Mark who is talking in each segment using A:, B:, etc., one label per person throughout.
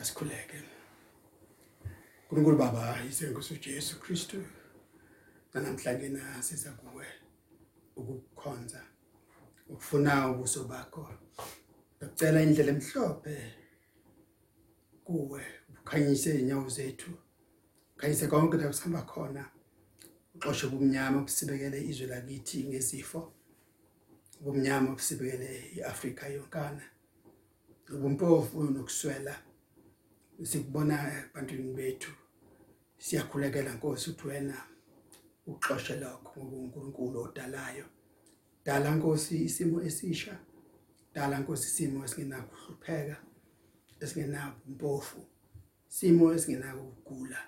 A: asikhuleke. uNkulunkulu Baba isenkosi uJesu Kristu namhlanje na siza kuwe ukukhonza ukufuna ubuso bakho ukucela indlela emhlophe kuwe ukhanyise inyawo zethu khanyise konke la kusihamba khona uxoshe ubumnyama busibekele izwe lakithi ngesifo ubumnyama busibekele iAfrika yonkana ubumpofu nokuswela. Sikubona ebantwini bethu siyakhulekela Nkosi ukuthi wena uxoshe lokho ngoba uNkulunkulu odalayo. Dala Nkosi isimo esisha dala Nkosi isimo esingenakuhlupheka esingenabumpofu simo esingenakugula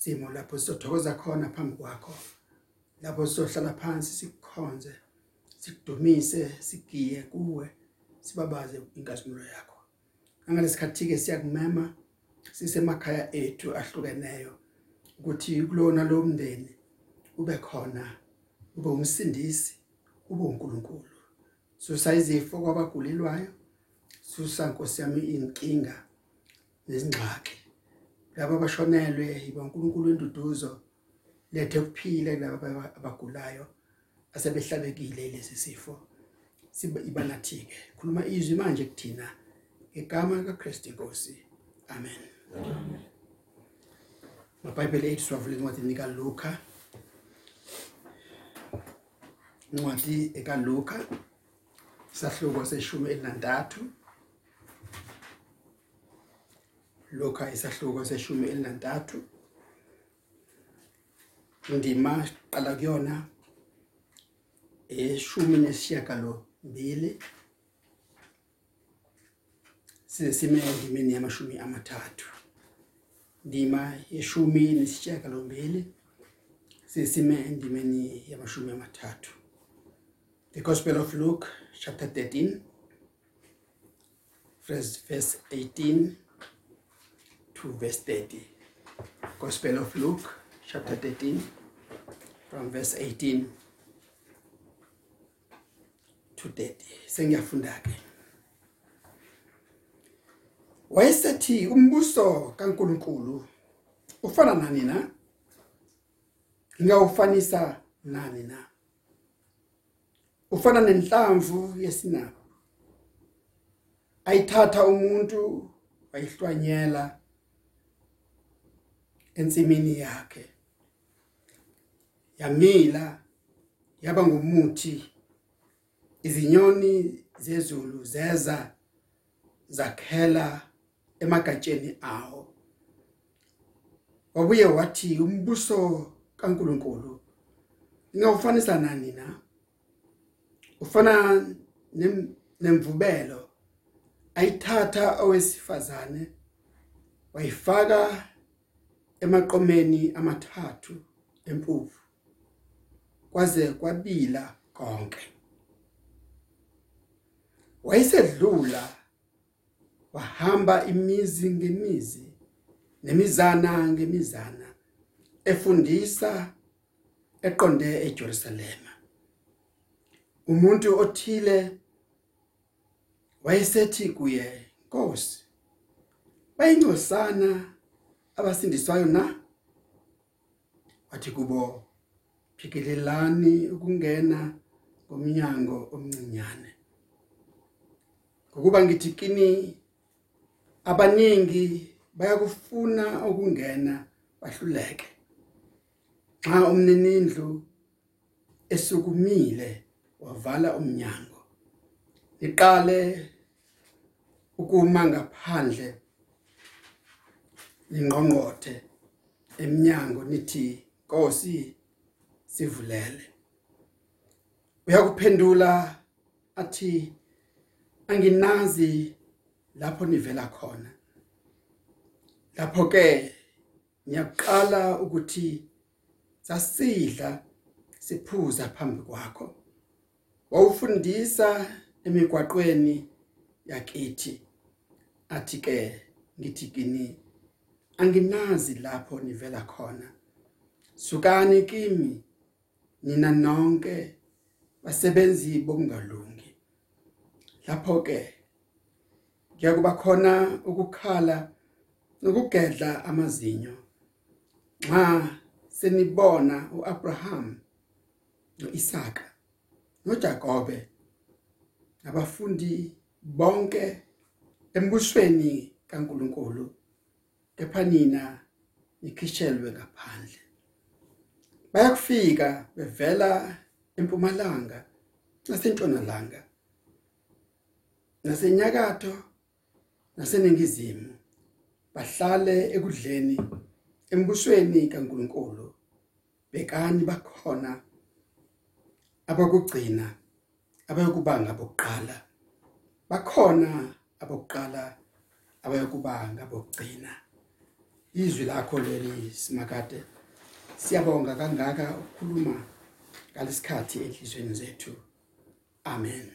A: simo lapho sizothokoza khona phambi kwakho lapho sizohlala phansi sikukhonze sikudumise sigiye kuwe sibabaze inkazimulo yakho. Angalesikhathi ke siyakumema sisemakhaya ethu ahlukeneyo ukuthi kulona lo mndeni ube khona ube umsindisi ube uNkulunkulu. Susa izifo kwabagulelwayo susa Nkosi yami inkinga nezingxaki. Laba abashonelwe yibankulunkulu enduduzo lethe ukuphila laba abagulayo asebehlabekile lesi sifo. Sibe ibanathike khuluma izwi manje kuthina. Ngegama likaKristu inkosi amen. Amen. maBhayibheli ethu siwavula incwadi kaLuka incwadi ekaLuka sahluko seshumi elinantathu. Luka isahluko seshumi elinantathu. Indima qala kuyona eshumi nesishiyagalo mbili sesime endimeni yamashumi amathathu ndima yeshumi nesishiyagalo mbili sesime endimeni yamashumi amathathu the gospel of luke chapter 13 verse verse 18 to verse 30 gospel of luke chapter 13 from verse 18 to 30 sengiyafunda ke wayesethi umbuso kaNkuluNkulu ufana nani na? Ngingawufanisa nani na? Ufana nenhlamvu yesinaphu ayithatha umuntu wayihlwanyela ensimini yakhe. Yamila yaba ngumuthi. Izinyoni zezulu zeza zakhela emagatsheni awo. Wabuye wathi umbuso kaNkuluNkulu ngiyawufanisa nani na? Ufana nemvubelo. Ayithatha owesifazane wayifaka emaqomeni amathathu empuphu kwaze kwabila konke. Wayesedlula wahamba imizi ngemizi nemizana ngemizana efundisa eqonde eJerusalema. Umuntu othile wayesethi kuye Nkosi bayincosana abasindiswayo na? Wathi kubo phikelelani ukungena ngomnyango omncinyane. Ngokuba ngithi kini abaningi bayakufuna ukungena bahluleke. Xa umninindlu esukumile wavala umnyango iqale ukuma ngaphandle ingqongqothe eminyango nithi Nkosi sivulele. Uyakuphendula athi anginazi lapho nivela khona. Lapho ke ngiyaqala ukuthi sasidla siphuza phambi kwakho. Wawufundisa emigwaqweni yakithi athi ke ngithi kini anginazi lapho nivela khona. Sukani kimi nina nonke basebenzi bokungalungi. Lapho ke kuyakuba khona ukukhala nokugedla amazinyo. Nxa senibona uAbraham noIsaka noJakobe abafundi bonke embusweni kaNkuluNkulu kepha nina nikhishelwe ngaphandle. Bayakufika bevela empumalanga nasentshonalanga nasenyakatho naseningizimu bahlale ekudleni embusweni kaNkuluNkulu bekani bakhona abakugcina abayokuba ngabokuqala bakhona abokuqala abayokuba ngabokugcina izwi lakho leli simakade siyabonga kangaka ukukhuluma ngalesikhathi enhlizweni zethu. Amen.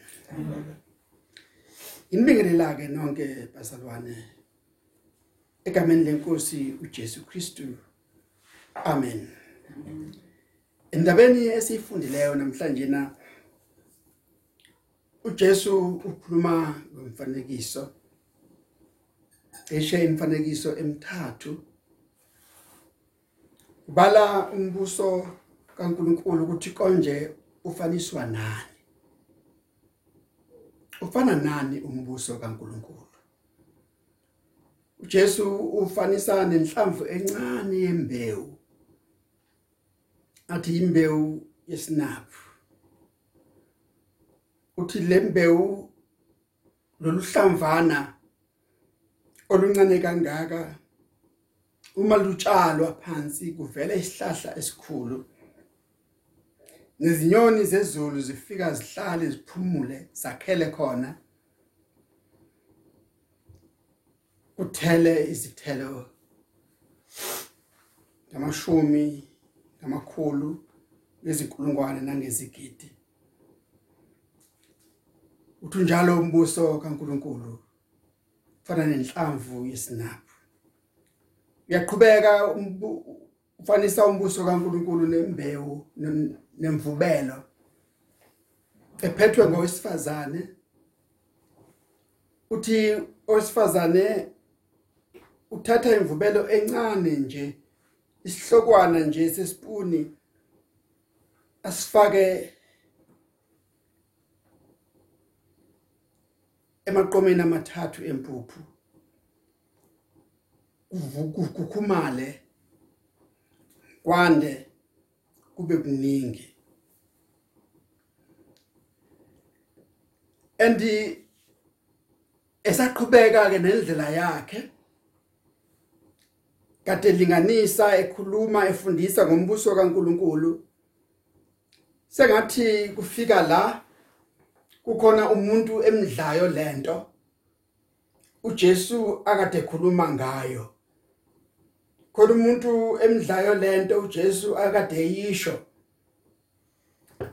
A: Inibingelela ke nonke bazalwane egameni lenkosi uJesu Kristu. Amen. Endabeni esiyifundileyo namhlanje na uJesu ukhuluma ngomfanekiso eshe imfanekiso emithathu bala umbuso kaNkuluNkulu ukuthi konje ufaniswa nani. Ufana nani umbuso kaNkuluNkulu? uJesu ufanisa nenhlamvu encane yembewu athi imbewu yesinaphu. Uthi lembewu loluhlamvana oluncane kangaka uma lutshalwa phansi kuvela isihlahla esikhulu nezinyoni zezulu zifika zihlale ziphumule zakhele khona. Uthele izithelo ngamashumi ngamakhulu ngezinkulungwane nangezigidi. Uthi njalo umbuso kaNkuluNkulu fana nenhlamvu yesinaphu. Uyaqhubeka ufanisa umbuso kaNkuluNkulu nembewu nemvubelo. Ephethwe ngowesifazane. Uthi owesifazane uthatha imvubelo encane nje isihlokwana nje sesipuni asifake emaqomeni amathathu empuphu. Kukhumale. Kwande kube kuningi. Andi esaqhubeka ke nendlela yakhe kade linganisa ekhuluma efundisa ngombuso kaNkuluNkulu. Sengathi kufika la kukhona umuntu emdlayo lento uJesu akade ekhuluma ngayo. Khona umuntu emdlayo lento uJesu akade eyisho.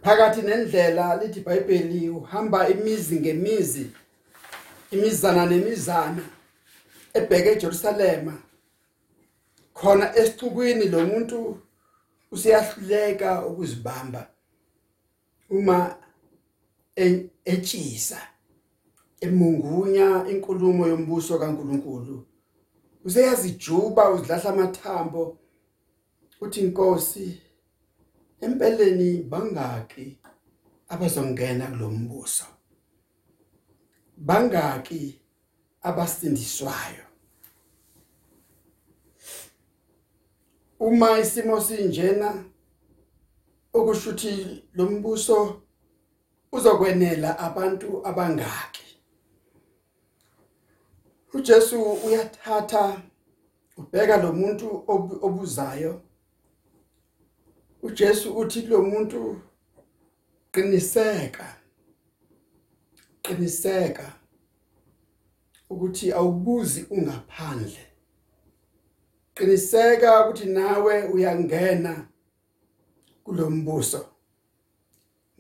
A: Phakathi nendlela lithi iBhayibheli uhamba imizi ngemizi imizana nemizana ebheke eJerusalema. Khona esicukwini lo muntu usiyahluleka ukuzibamba uma etshisa emungunya inkulumo yombuso kaNkuluNkulu. Useyazijuba uzilahla amathambo. Uthi inkosi empeleni bangaki abazongena kulombuso bangaki abasindiswayo. Uma isimo sinjena okushuthi lombuso uzokwenela abantu abangaki. uJesu uyathatha ubheka lo muntu obuzayo. uJesu uthi lo muntu qiniseka qiniseka ukuthi awubuzi ungaphandle. Qiniseka ukuthi nawe uyangena kulombuso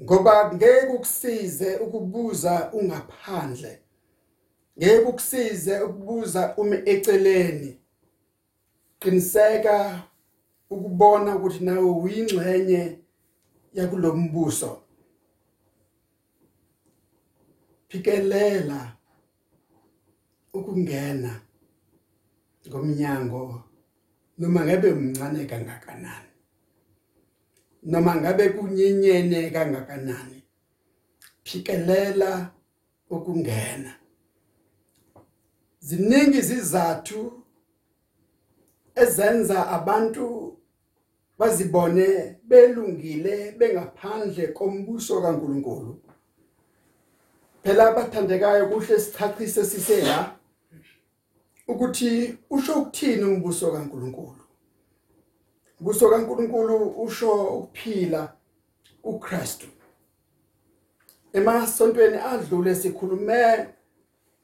A: ngoba ngeke ukusize ukubuza ungaphandle. Ngeke ukusize ukubuza uma eceleni. Qiniseka ukubona ukuthi nawe uyingxenye yakulombuso. Phikelela ukungena ngomnyango noma ngabe umncane kangakanani noma ngabe kunyenyene kangakanani. Phikelela ukungena. Ziningi izizathu ezenza abantu bazibone belungile bengaphandle kombuso kaNkuluNkulu. Phela abathandekayo kuhle sichachise sise la ukuthi usho ukuthini umbuso kaNkuluNkulu. Umbuso kaNkuluNkulu usho ukuphila uKristu emasontweni adlule sikhulume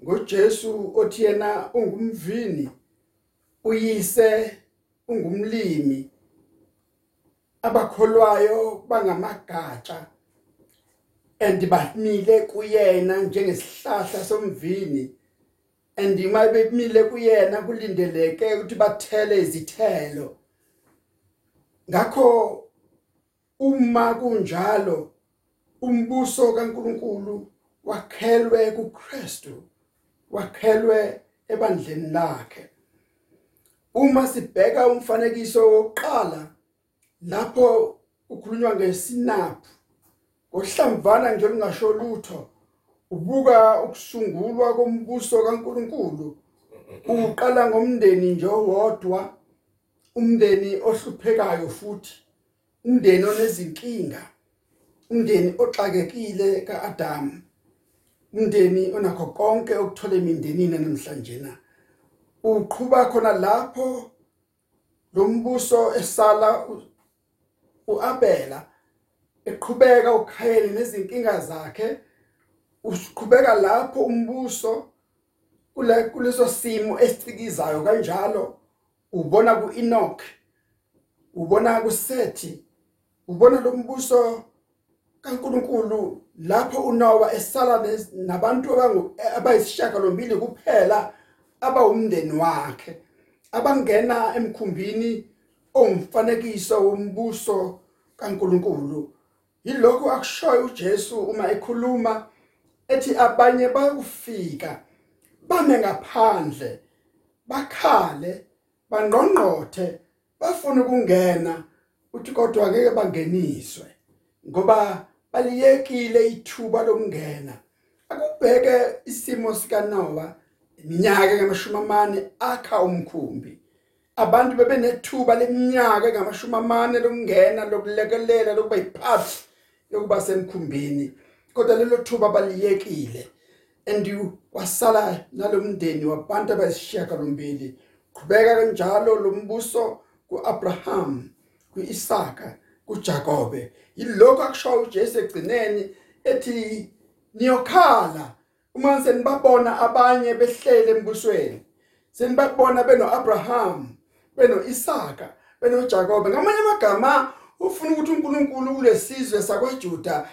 A: ngoJesu othi yena ungumvini uyise ungumlimi. Abakholwayo bangamagatsha andibamile kuyena njengesihlahla somvini. Andima bemile kuyena kulindeleke ukuthi bathele izithelo. Ngakho uma kunjalo umbuso kaNkuluNkulu wakhelwe kuKristu. Wakhelwe ebandleni lakhe. Uma sibheka umfanekiso wokuqala lapho ukhulunywa ngesinaphu ngohlamvana nje lingasho lutho ubuka ukusungulwa kombuso kaNkuluNkulu uqala ngomndeni nje owodwa umndeni ohluphekayo futhi umndeni onezinkinga umndeni oxakekile kaAdam umndeni onakho konke okuthola emindenini namhlanje na uqhuba khona lapho lo mbuso esala uAbela eqhubeka uKhayeli nezinkinga zakhe uqhubeka lapho umbuso kule kuleso simo esicikizayo kanjalo ubona kuEnoch ubona kuSethi ubona lo mbuso kaNkuluNkulu lapho uNowa esala nabantu abayisishaka lombili kuphela abawumndeni wakhe abangena emkhumbini omfanekiso wombuso kaNkuluNkulu. Yilokho akushoyo uJesu uma ekhuluma ethi abanye bayokufika bame ngaphandle bakhale banqonqothe bafuna ukungena uthi kodwa ngeke bangeniswe ngoba baliyekile ithuba lokungena. Akubheke isimo sika Noah iminyaka ngamashumi amane akha umkhumbi. Abantu bebenethuba leminyaka engamashumi amane lokungena lokulekelela lokuba yiphathi yokuba semkhumbini. Kodwa lelo thuba baliyekile. And wasala nalomndeni wabantu abayisishiyaka lombili qhubeka kanjalo lombuso kuAbraham kuIsaka kuJakobe yilokho akushayo uJesu egcineni ethi niyokhala. Uma senibabona abanye behlele embusweni senibabona benoAbraham benoIsaka benoJakobe ngamanye amagama ufuna ukuthi uNkulunkulu kulesizwe sakwaJuda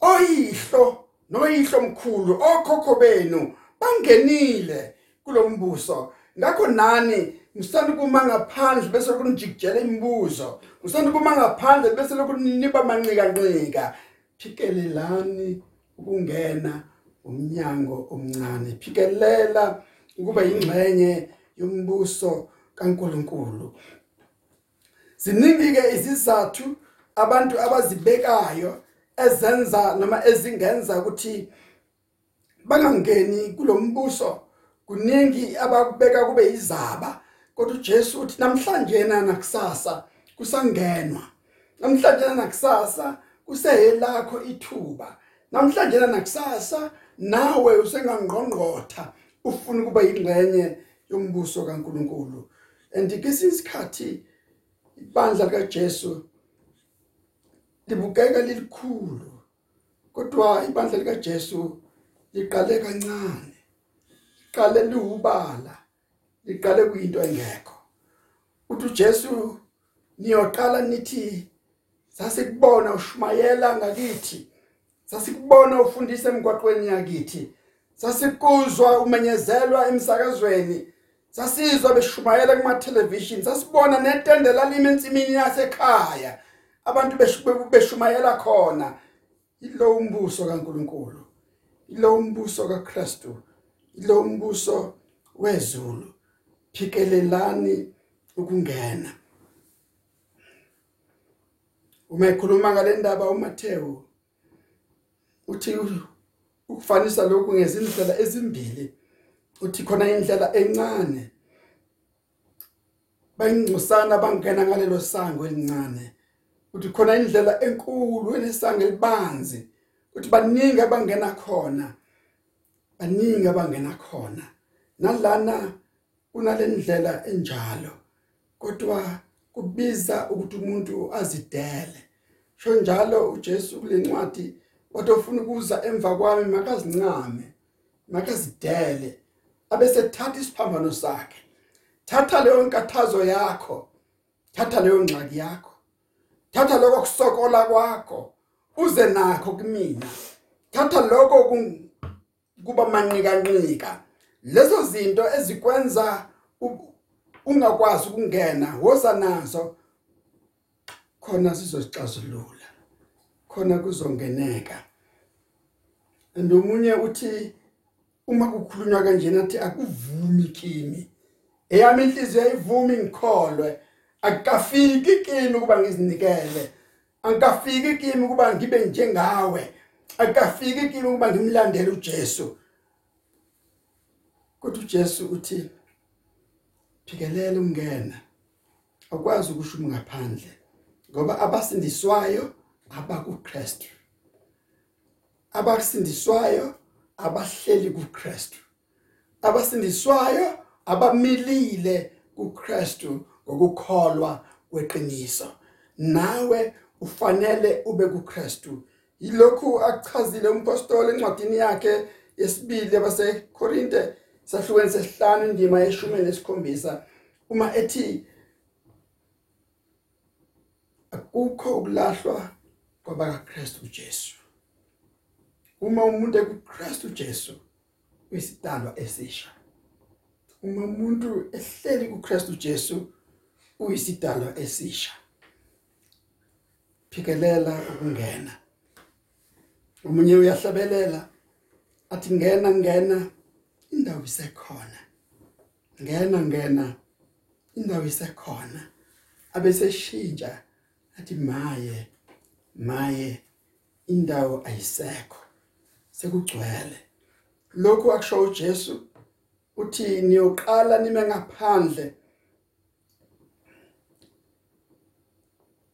A: oyihlo noyihlo mkhulu okhokho benu bangenile kulombuso ngakho nani msanda kuma ngaphandle bese kunijikijela imibuzo. Msanda kuma ngaphandle bese lokhu niba mancika ncika phikelelani ukungena umnyango omncane. Phikelela ukuba yingxenye yombuso kaNkuluNkulu. Ziningi ke izizathu abantu abazibekayo ezenza noma ezingenza ukuthi bangangeni kulombuso kuningi abakubeka kube izaba kodwa uJesu uthi namhlanje nakusasa kusangenwa. Namhlanje nakusasa kuseyelakho ithuba. Namhlanje nakusasa nawe usengangqongqotha ufuna ukuba yingxenye yombuso kaNkuluNkulu. Andikesinsikhathi ibandla likaJesu libukeka lilikhulu kodwa ibandla likaJesu liqale kancane liqale liwubala. Liqale kuyinto engekho. Uthi uJesu niyoqala nithi sasikubona ushumayela ngakithi sasikubona ufundisa emgwaqweni yakithi sasikuzwa umenyezelwa emsakazweni sasizwa beshumayela kuma television sasibona netende lalime ensimini yasekhaya abantu beshumayela khona. Ilo umbuso kaNkuluNkulu ilo umbuso kaKristu lo mbuso wezulu. Phikelelani ukungena. Uma ekhuluma ngale ndaba uMatteo uthi ukufanisa lokhu ngezindlela ezimbili uthi khona indlela encane. Bayingcusana bangena ngalelo sango elincane. Uthi khona indlela enkulu enesango elibanzi. Uthi baningi abangena khona baningi abangena khona. Nalana kunalendlela enjalo. Kodwa kubiza ukuthi umuntu azidele. Sho njalo uJesu kulencwadi wathi ufuna ukuza emva kwami makazincame makazidele abese thatha isiphambano sakhe. Thatha leyo nkathazo yakho thatha leyo ngxaki yakho. Thatha lokho kusokola kwakho uze nakho kumina thatha lokho kuba manqika lezo zinto ezikwenza ungakwazi ukungena woza nazo khona sizozixazulula khona kuzongeneka. Ndomunye uthi uma kukhulunywa kanjena athi akuvumi kimi. Eyami inhliziyo ayivumi ngikholwe. Akafiki kimi kuba ngizinikele. Angikafiki kimi kuba ngibe njengawe. Akafiki kimi kuba ngimlandele uJesu. Kodwa uJesu uthi phikelela ungena akwazi ukushuma ngaphandle ngoba abasindiswayo abakuKristu. Abasindiswayo abahleli kuKristu. Abasindiswayo abamilile kuKristu ngokukholwa kweqiniso. Nawe ufanele ube kuKristu. Yilokhu achazile umpostoli encwadini yakhe yesibili yabaseKorinte. Sahlukene sesihlanu indima yeshumi nesikhombisa. Uma ethi akukho ukulahlwa kwabaka Kristu Jesu. Uma umuntu ekuKristu Jesu uyisidalwa esisha. Uma umuntu ehleli kuKristu Jesu uyisidalwa esisha. Phikelela ukungena. Umunye uyahlabelela athi ngena ngena. Indawo isekhona. Ngena ngena indawo isekhona. Abeseshintsha athi maye maye indawo ayisekho sekugcwele. Lokhu akusho uJesu uthi niyoqala nime ngaphandle.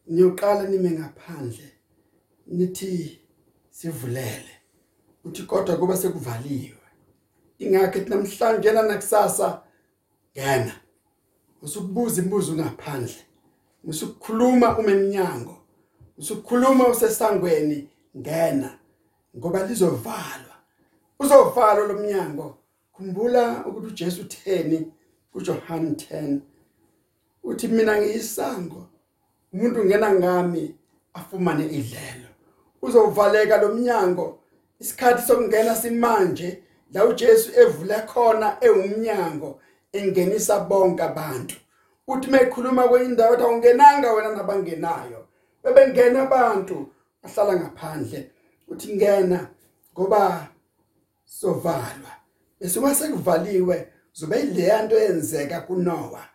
A: Niyoqala nime ngaphandle nithi sivulele. Uthi kodwa kuba sekuvaliwe. Ingakho ethi namhlanje nakusasa. Ngena usukubuza imibuzo ngaphandle usukukhuluma uma eminyango usukukhuluma usesangweni. Ngena ngoba lizovalwa. Uzovalwa lomnyango khumbula ukuthi uJesu utheni kuJohn 10 uthi mina ngiyisango. Umuntu ngena ngami afumane idlelo. Uzovaleka lomnyango isikhathi sokungena simanje la uJesu evule khona ewumnyango engenisa bonke abantu. Uthi mekhuluma kweindawo ethi awungenanga wena nabangenayo. Bebengena abantu ahlala ngaphandle. Uthi ngena ngoba sovalwa. Bese masekuvaliwe zobe ileya nto eyenzeka kuNoah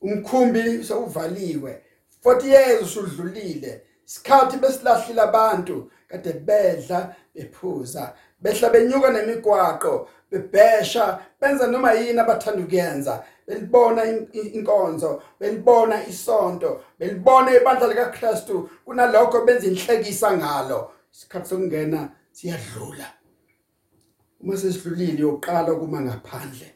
A: umkhumbi sowuvaliwe. 40 years usudlulile. Isikhathi besilahlile abantu. Kade bedla bephuza. Behla benyuka nemigwaqo bebhesha benza noma yini abathanda ukuyenza. Belibona inkonzo belibona isonto belibona ibandla lika Kristu kunalokho benza inhlekisa ngalo. Isikhathi sokungena siyadlula. Uma sesidlulile yoqala kuma ngaphandle.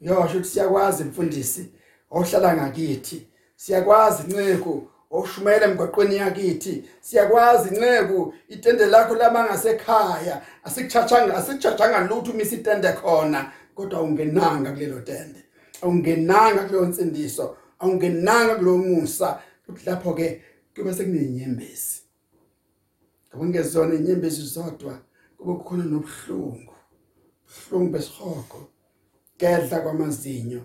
A: Uyasho ukuthi siyakwazi mfundisi ohlala ngakithi. Siyakwazi nceko oshumela emgwaqweni yakithi siyakwazi inceku itende lakho lama ngasekhaya asikuchachanga asikuchachanga lutho uma isitende khona kodwa ungenanga kulelo tende. Awungenanga kuleyo nsindiso awungenanga kulo musa. Lapho ke kube sekunenyembezi ngokungezona inyembezi zodwa kube kukhona nobuhlungu. Buhlungu besihoko gedla kwamazinyo.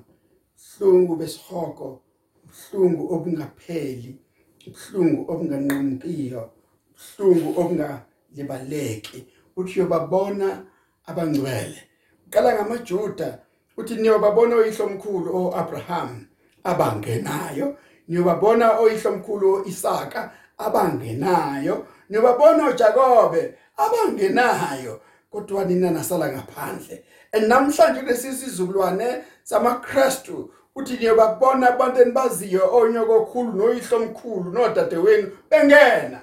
A: Buhlungu besihoko buhlungu obungapheli. Ubuhlungu obunganqamukiyo ubuhlungu obungalibaleki uthi uyobabona abangcwele. Qala ngamaJuda uthi niyobabona oyihlomkhulu oAbraham abangenayo. Niyobabona oyihlomkhulu oIsaka abangenayo. Niyobabona uJakobe abangenayo. Kodwa nina nasala ngaphandle. And namhlanje lesisizukulwane samaKristu uthi niyobabona abantu enibaziyo onyoko khulu noyihlo omkhulu nodadewenu bengena.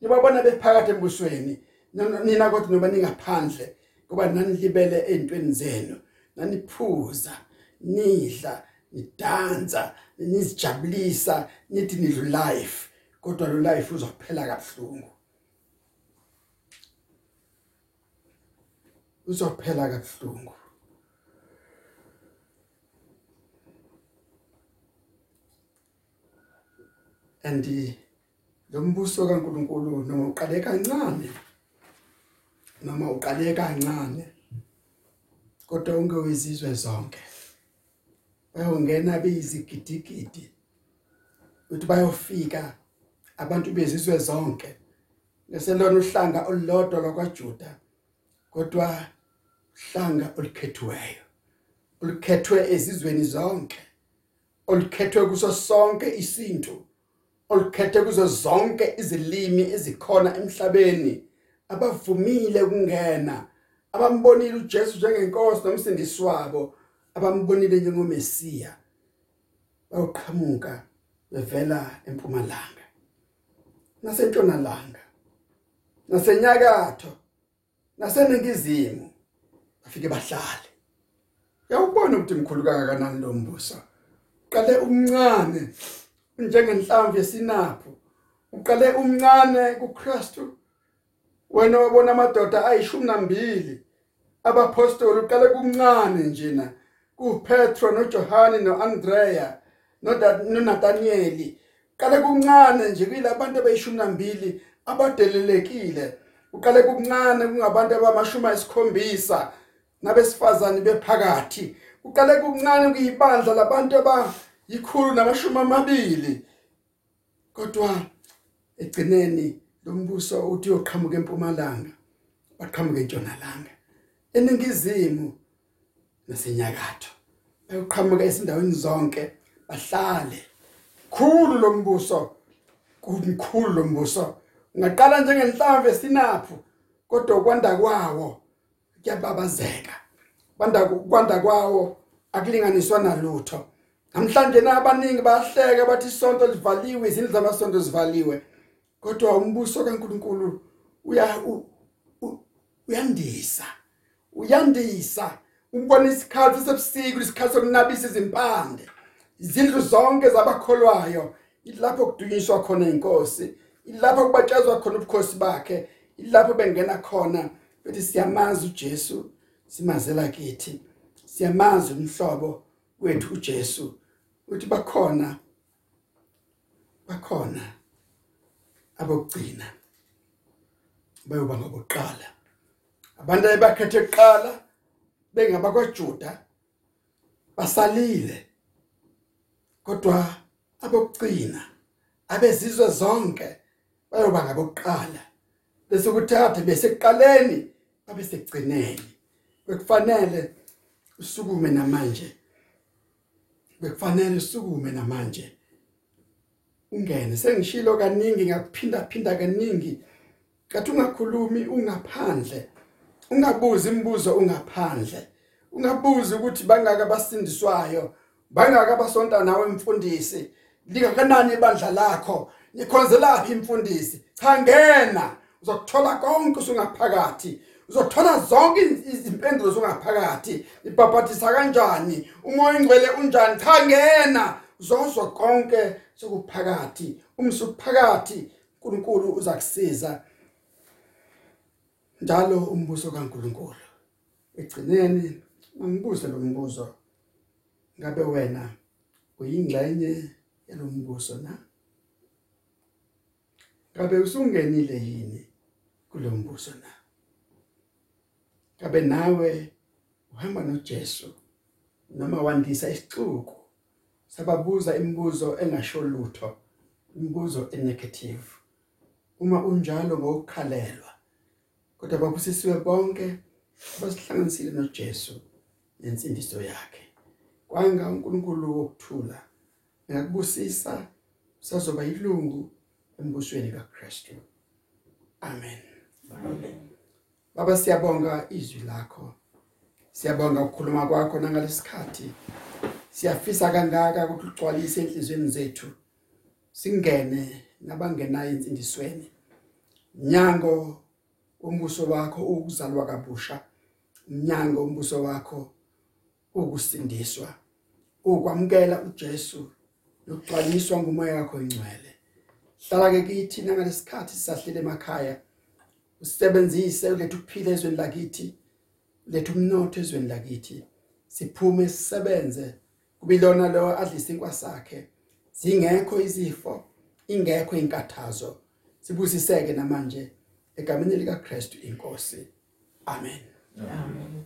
A: Niyobabona bephakathi embusweni nina kodwa noba ningaphandle kuba nanilibele ezintweni zenu naniphuza nidla nidansa nizijabulisa nithi nidlu life kodwa lo life uzophela kabuhlungu. Uzophela kabuhlungu. Andi lo mbuso kaNkuluNkulu noma uqale kancane noma uqale kancane kodwa ungewezizwe zonke bayongena beyizigidigidi uthi bayofika abantu bezizwe zonke leselona uhlanga olulodwa lakwaJuda kodwa hlanga olikhethiweyo olikhethwe ezizweni zonke olikhethwe kuso sonke isinto olikhethwe kuzo zonke izilimi ezikhona emhlabeni abavumile ukungena abambonile uJesu njengenkosi nomsindisi wabo abambonile njengomesiya bayoqhamuka bevela empumalanga. Nasentshonalanga nasenyakatho naseningizimu bafike bahlale. Uyawubona ukuthi mkhulu kangakanani lo mbuso? Uqale umncane. Njengenhlamvu yesinaphu. Uqale umncane kuKristu. Wena wabona amadoda ayishumi nambili abapostoli uqale kumncane njena kuPetro noJohane noAndrea noNathanieli. Qale kumncane nje kuyilabantu abayishumi nambili abadelelekile. Uqale kumncane kungabantu abamashumi ayisikhombisa nabesifazane bephakathi. Uqale kumncane kuyibandla labantu abayikhulu namashumi amabili. Kodwa egcineni lo mbuso uthi uyoqhamuka empumalanga baqhamuka entshonalanga eningizimu nasenyakatho. Bayoqhamuka ezindaweni zonke bahlale. Khulu lo mbuso kumkhulu lo mbuso. Ungaqala njengenhlamvu esinaphu kodwa kwanda kwawo kuyababazeka. Kwanda kwanda kwawo akulinganiswa nalutho. Namhlanje nabaningi bayahleka bathi isonto livaliwe izindlu zamasonto zivaliwe. Kodwa umbuso kaNkuluNkulu uya uyandisa uyandisa. Ubona isikhathi sebusika isikhathi sokunabisa izimpande izindlu zonke zabakholwayo ilapho kudunyiswa khona inkosi ilapho kubatshazwa khona ubukhosi bakhe ilapho bengena khona. Bethi siyamazi uJesu simazela kithi siyamazi umhlobo wethu uJesu uthi bakhona bakhona abokugcina bayoba ngokuqala abantu abakhethe kuqala bengabakwaJuda basalile kodwa abokugcina abezizwe zonke bayoba ngabokuqala. Bese kuthatha besekuqaleni babe sekugcineni bekufanele usukume namanje. Bekufanele usukume namanje. Ungene. Sengishilo kaningi ngakuphinda phinda kaningi. Kathi ungakhulumi ungaphandle. Ungabuzi imibuzo ungaphandle. Ungabuzi ukuthi bangaka basindiswayo bangaka basonta nawe mfundisi lingakanani ibandla lakho? Nikhonzelaphi imfundisi? Cha ngena. Uzokuthola konke usungaphakathi. Uzothola zonke izimpendulo zongaphakathi. Ibhabhathisa kanjani? Umoya ingcwele unjani? Cha ngena! Uzozwa konke sokuphakathi umsuphakathi uNkulunkulu uzakusiza. Njalo umbuso kaNkulunkulu. Egcineni mangibuze lo mbuzo. Ngabe wena uyingxenye yalombuso na? Ngabe usungenile yini kulombuso na? Ngabe nawe uhamba noJesu noma wandisa isixuku sababuza imibuzo engasho lutho imibuzo enegative. Uma unjalo ngokukhalelwa kodwa babusisiwe bonke basihlanganisile noJesu nensindiso yakhe. Kwanga uNkulunkulu wokuthula ngakubusisa sazoba yilungu embusweni kaKristu. Amen. Baba siyabonga izwi lakho. Siyabonga ukukhuluma kwakho nangalesikhathi. Siyafisa kangaka ukuthi ugcwalise enhlizweni zethu singene nabangenayo insindisweni nyango umbuso wakho ukuzalwa kabusha. Nyango umbuso wakho ukusindiswa. Ukwamkela uJesu nokugcwaliswa ngumoya wakho ingcwele hlala ke kithi nangalesikhathi sisahlele emakhaya. Usebenzise ulethe ukuphila ezweni lakithi lethe umnotho ezweni lakithi. Siphume sisebenze kubilona lo adlisa inkwasakhe zingekho izifo ingekho inkathazo. Sibusiseke namanje egameni lika Kristu inkosi. Amen.
B: Amen.